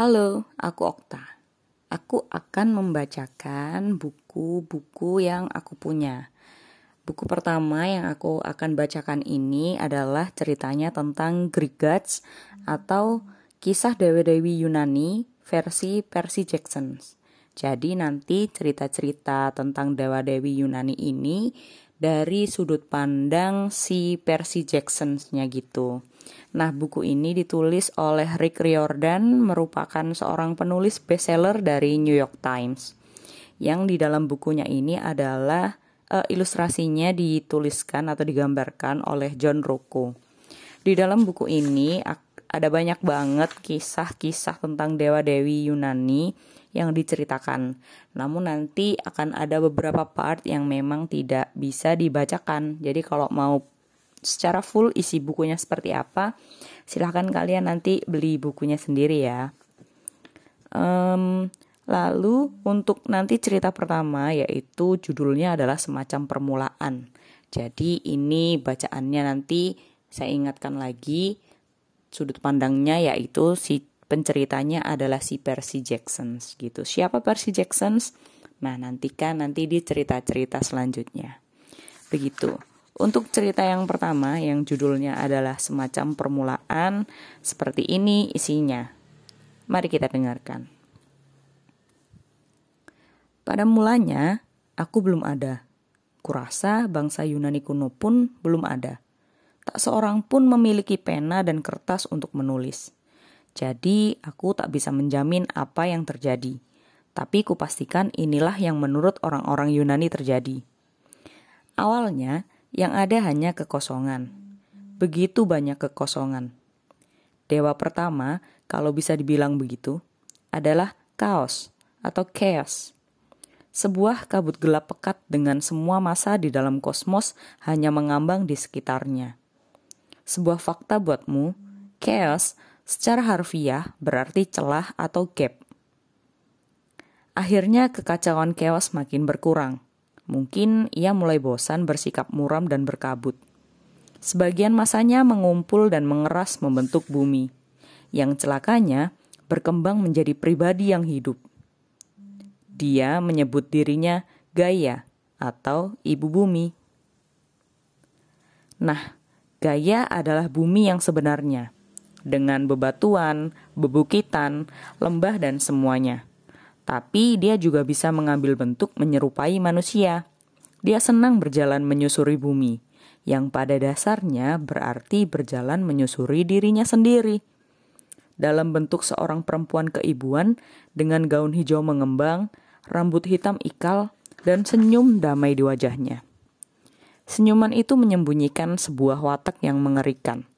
Halo, aku Okta. Aku akan membacakan buku-buku yang aku punya. Buku pertama yang aku akan bacakan ini adalah ceritanya tentang Gods atau kisah dewi-dewi Yunani versi Percy Jackson. Jadi nanti cerita-cerita tentang dewa-dewi Yunani ini dari sudut pandang si Percy Jackson-nya gitu. Nah, buku ini ditulis oleh Rick Riordan, merupakan seorang penulis bestseller dari New York Times. Yang di dalam bukunya ini adalah uh, ilustrasinya dituliskan atau digambarkan oleh John Rocco. Di dalam buku ini ada banyak banget kisah-kisah tentang dewa-dewi Yunani yang diceritakan. Namun nanti akan ada beberapa part yang memang tidak bisa dibacakan. Jadi kalau mau secara full isi bukunya seperti apa, silahkan kalian nanti beli bukunya sendiri ya. Um, lalu untuk nanti cerita pertama yaitu judulnya adalah semacam permulaan. Jadi ini bacaannya nanti saya ingatkan lagi sudut pandangnya yaitu si penceritanya adalah si Percy Jackson gitu. Siapa Percy Jackson? Nah, nantikan nanti di cerita-cerita selanjutnya. Begitu. Untuk cerita yang pertama yang judulnya adalah semacam permulaan, seperti ini isinya. Mari kita dengarkan. Pada mulanya, aku belum ada. Kurasa bangsa Yunani kuno pun belum ada. Tak seorang pun memiliki pena dan kertas untuk menulis. Jadi, aku tak bisa menjamin apa yang terjadi. Tapi kupastikan inilah yang menurut orang-orang Yunani terjadi. Awalnya, yang ada hanya kekosongan. Begitu banyak kekosongan. Dewa pertama, kalau bisa dibilang begitu, adalah kaos atau chaos. Sebuah kabut gelap pekat dengan semua masa di dalam kosmos hanya mengambang di sekitarnya. Sebuah fakta buatmu, chaos Secara harfiah berarti celah atau gap. Akhirnya kekacauan kewas makin berkurang. Mungkin ia mulai bosan bersikap muram dan berkabut. Sebagian masanya mengumpul dan mengeras membentuk bumi. Yang celakanya berkembang menjadi pribadi yang hidup. Dia menyebut dirinya Gaia atau Ibu Bumi. Nah, Gaia adalah bumi yang sebenarnya dengan bebatuan, bebukitan, lembah, dan semuanya. Tapi dia juga bisa mengambil bentuk menyerupai manusia. Dia senang berjalan menyusuri bumi, yang pada dasarnya berarti berjalan menyusuri dirinya sendiri. Dalam bentuk seorang perempuan keibuan dengan gaun hijau mengembang, rambut hitam ikal, dan senyum damai di wajahnya. Senyuman itu menyembunyikan sebuah watak yang mengerikan.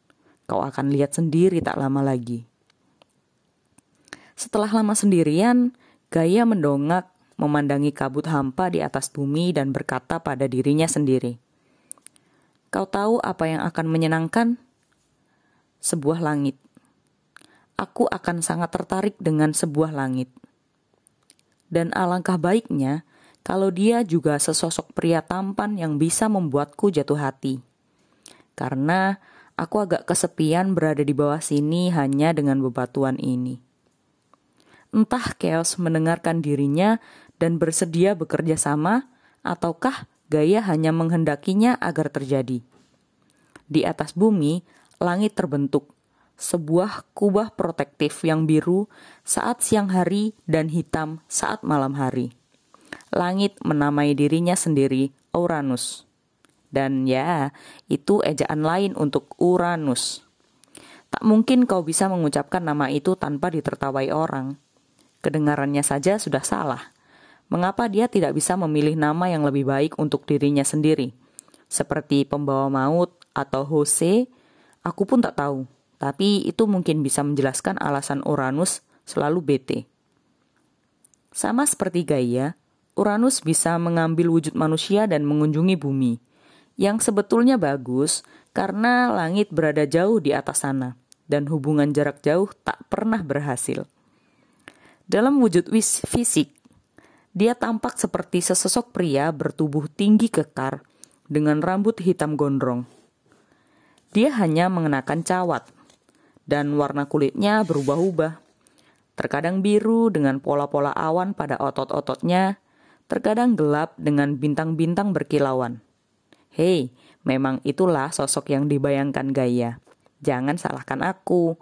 Kau akan lihat sendiri tak lama lagi. Setelah lama sendirian, Gaya mendongak memandangi kabut hampa di atas bumi dan berkata pada dirinya sendiri, "Kau tahu apa yang akan menyenangkan? Sebuah langit. Aku akan sangat tertarik dengan sebuah langit. Dan alangkah baiknya kalau dia juga sesosok pria tampan yang bisa membuatku jatuh hati. Karena Aku agak kesepian berada di bawah sini hanya dengan bebatuan ini. Entah Chaos mendengarkan dirinya dan bersedia bekerja sama, ataukah Gaya hanya menghendakinya agar terjadi. Di atas bumi, langit terbentuk, sebuah kubah protektif yang biru saat siang hari dan hitam saat malam hari. Langit menamai dirinya sendiri Uranus. Dan ya, itu ejaan lain untuk Uranus. Tak mungkin kau bisa mengucapkan nama itu tanpa ditertawai orang. Kedengarannya saja sudah salah. Mengapa dia tidak bisa memilih nama yang lebih baik untuk dirinya sendiri? Seperti pembawa maut atau Jose, aku pun tak tahu. Tapi itu mungkin bisa menjelaskan alasan Uranus selalu bete. Sama seperti Gaia, Uranus bisa mengambil wujud manusia dan mengunjungi bumi yang sebetulnya bagus karena langit berada jauh di atas sana dan hubungan jarak jauh tak pernah berhasil. Dalam wujud fisik, dia tampak seperti sesosok pria bertubuh tinggi kekar dengan rambut hitam gondrong. Dia hanya mengenakan cawat dan warna kulitnya berubah-ubah. Terkadang biru dengan pola-pola awan pada otot-ototnya, terkadang gelap dengan bintang-bintang berkilauan. Hei, memang itulah sosok yang dibayangkan Gaya. Jangan salahkan aku.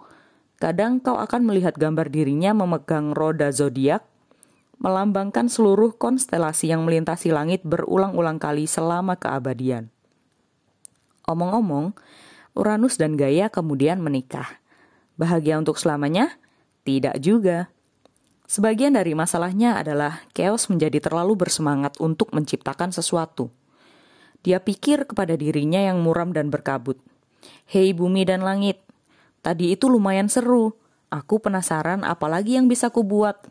Kadang kau akan melihat gambar dirinya memegang roda zodiak, melambangkan seluruh konstelasi yang melintasi langit berulang-ulang kali selama keabadian. Omong-omong, Uranus dan Gaia kemudian menikah. Bahagia untuk selamanya? Tidak juga. Sebagian dari masalahnya adalah Chaos menjadi terlalu bersemangat untuk menciptakan sesuatu. Dia pikir kepada dirinya yang muram dan berkabut. Hei bumi dan langit, tadi itu lumayan seru. Aku penasaran apalagi yang bisa kubuat.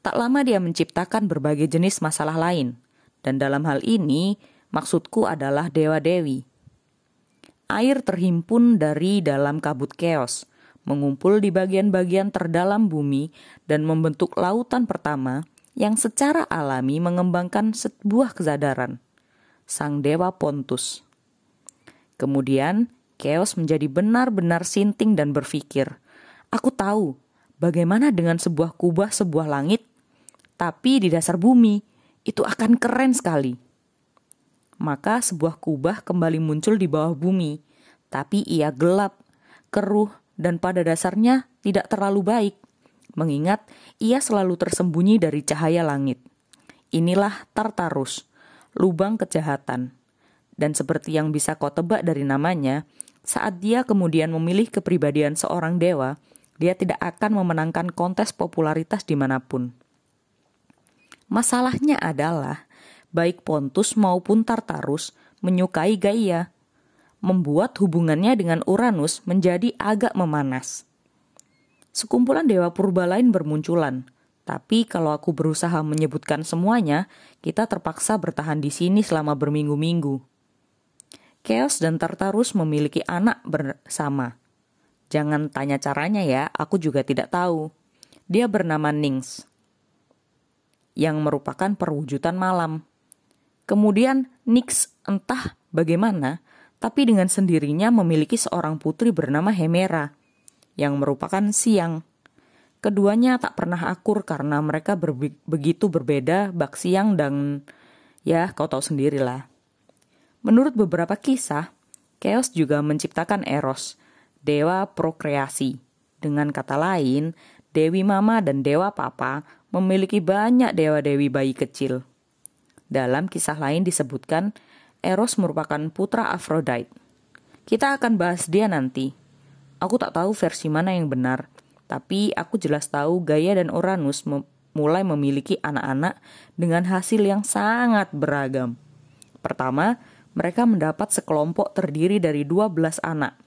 Tak lama dia menciptakan berbagai jenis masalah lain. Dan dalam hal ini, maksudku adalah dewa-dewi air terhimpun dari dalam kabut keos, mengumpul di bagian-bagian terdalam bumi dan membentuk lautan pertama yang secara alami mengembangkan sebuah kesadaran. Sang Dewa Pontus. Kemudian, Keos menjadi benar-benar sinting dan berpikir, Aku tahu bagaimana dengan sebuah kubah sebuah langit, tapi di dasar bumi, itu akan keren sekali maka sebuah kubah kembali muncul di bawah bumi, tapi ia gelap, keruh, dan pada dasarnya tidak terlalu baik, mengingat ia selalu tersembunyi dari cahaya langit. Inilah Tartarus, lubang kejahatan. Dan seperti yang bisa kau tebak dari namanya, saat dia kemudian memilih kepribadian seorang dewa, dia tidak akan memenangkan kontes popularitas di mana pun. Masalahnya adalah baik Pontus maupun Tartarus menyukai Gaia, membuat hubungannya dengan Uranus menjadi agak memanas. Sekumpulan dewa purba lain bermunculan, tapi kalau aku berusaha menyebutkan semuanya, kita terpaksa bertahan di sini selama berminggu-minggu. Chaos dan Tartarus memiliki anak bersama. Jangan tanya caranya ya, aku juga tidak tahu. Dia bernama Nings, yang merupakan perwujudan malam. Kemudian Nix entah bagaimana, tapi dengan sendirinya memiliki seorang putri bernama Hemera, yang merupakan siang. Keduanya tak pernah akur karena mereka berbe begitu berbeda bak siang dan ya kau tahu sendirilah. Menurut beberapa kisah, Chaos juga menciptakan Eros, dewa prokreasi. Dengan kata lain, Dewi Mama dan Dewa Papa memiliki banyak dewa-dewi bayi kecil. Dalam kisah lain disebutkan, Eros merupakan putra Aphrodite. Kita akan bahas dia nanti. Aku tak tahu versi mana yang benar, tapi aku jelas tahu Gaia dan Uranus mem mulai memiliki anak-anak dengan hasil yang sangat beragam. Pertama, mereka mendapat sekelompok terdiri dari 12 anak,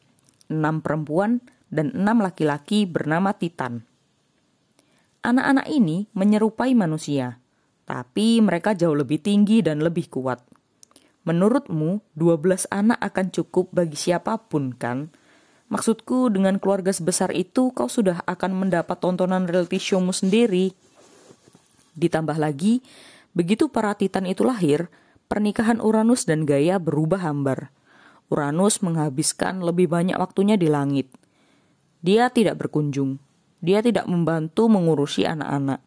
6 perempuan dan 6 laki-laki bernama Titan. Anak-anak ini menyerupai manusia, tapi mereka jauh lebih tinggi dan lebih kuat. Menurutmu, 12 anak akan cukup bagi siapa pun, kan? Maksudku, dengan keluarga sebesar itu, kau sudah akan mendapat tontonan reality showmu sendiri. Ditambah lagi, begitu para titan itu lahir, pernikahan Uranus dan Gaia berubah hambar. Uranus menghabiskan lebih banyak waktunya di langit. Dia tidak berkunjung. Dia tidak membantu mengurusi anak-anak.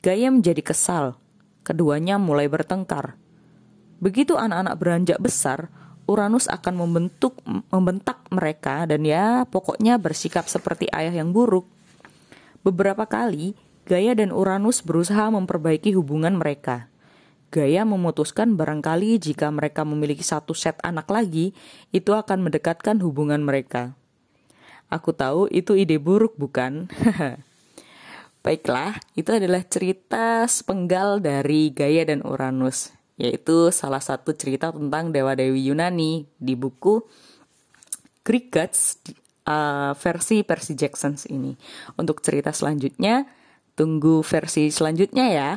Gaya menjadi kesal. Keduanya mulai bertengkar. Begitu anak-anak beranjak besar, Uranus akan membentuk membentak mereka dan ya pokoknya bersikap seperti ayah yang buruk. Beberapa kali Gaya dan Uranus berusaha memperbaiki hubungan mereka. Gaya memutuskan barangkali jika mereka memiliki satu set anak lagi, itu akan mendekatkan hubungan mereka. Aku tahu itu ide buruk, bukan? Baiklah, itu adalah cerita sepenggal dari Gaia dan Uranus, yaitu salah satu cerita tentang dewa-dewi Yunani di buku Greek Gods uh, versi Percy Jackson ini. Untuk cerita selanjutnya, tunggu versi selanjutnya ya.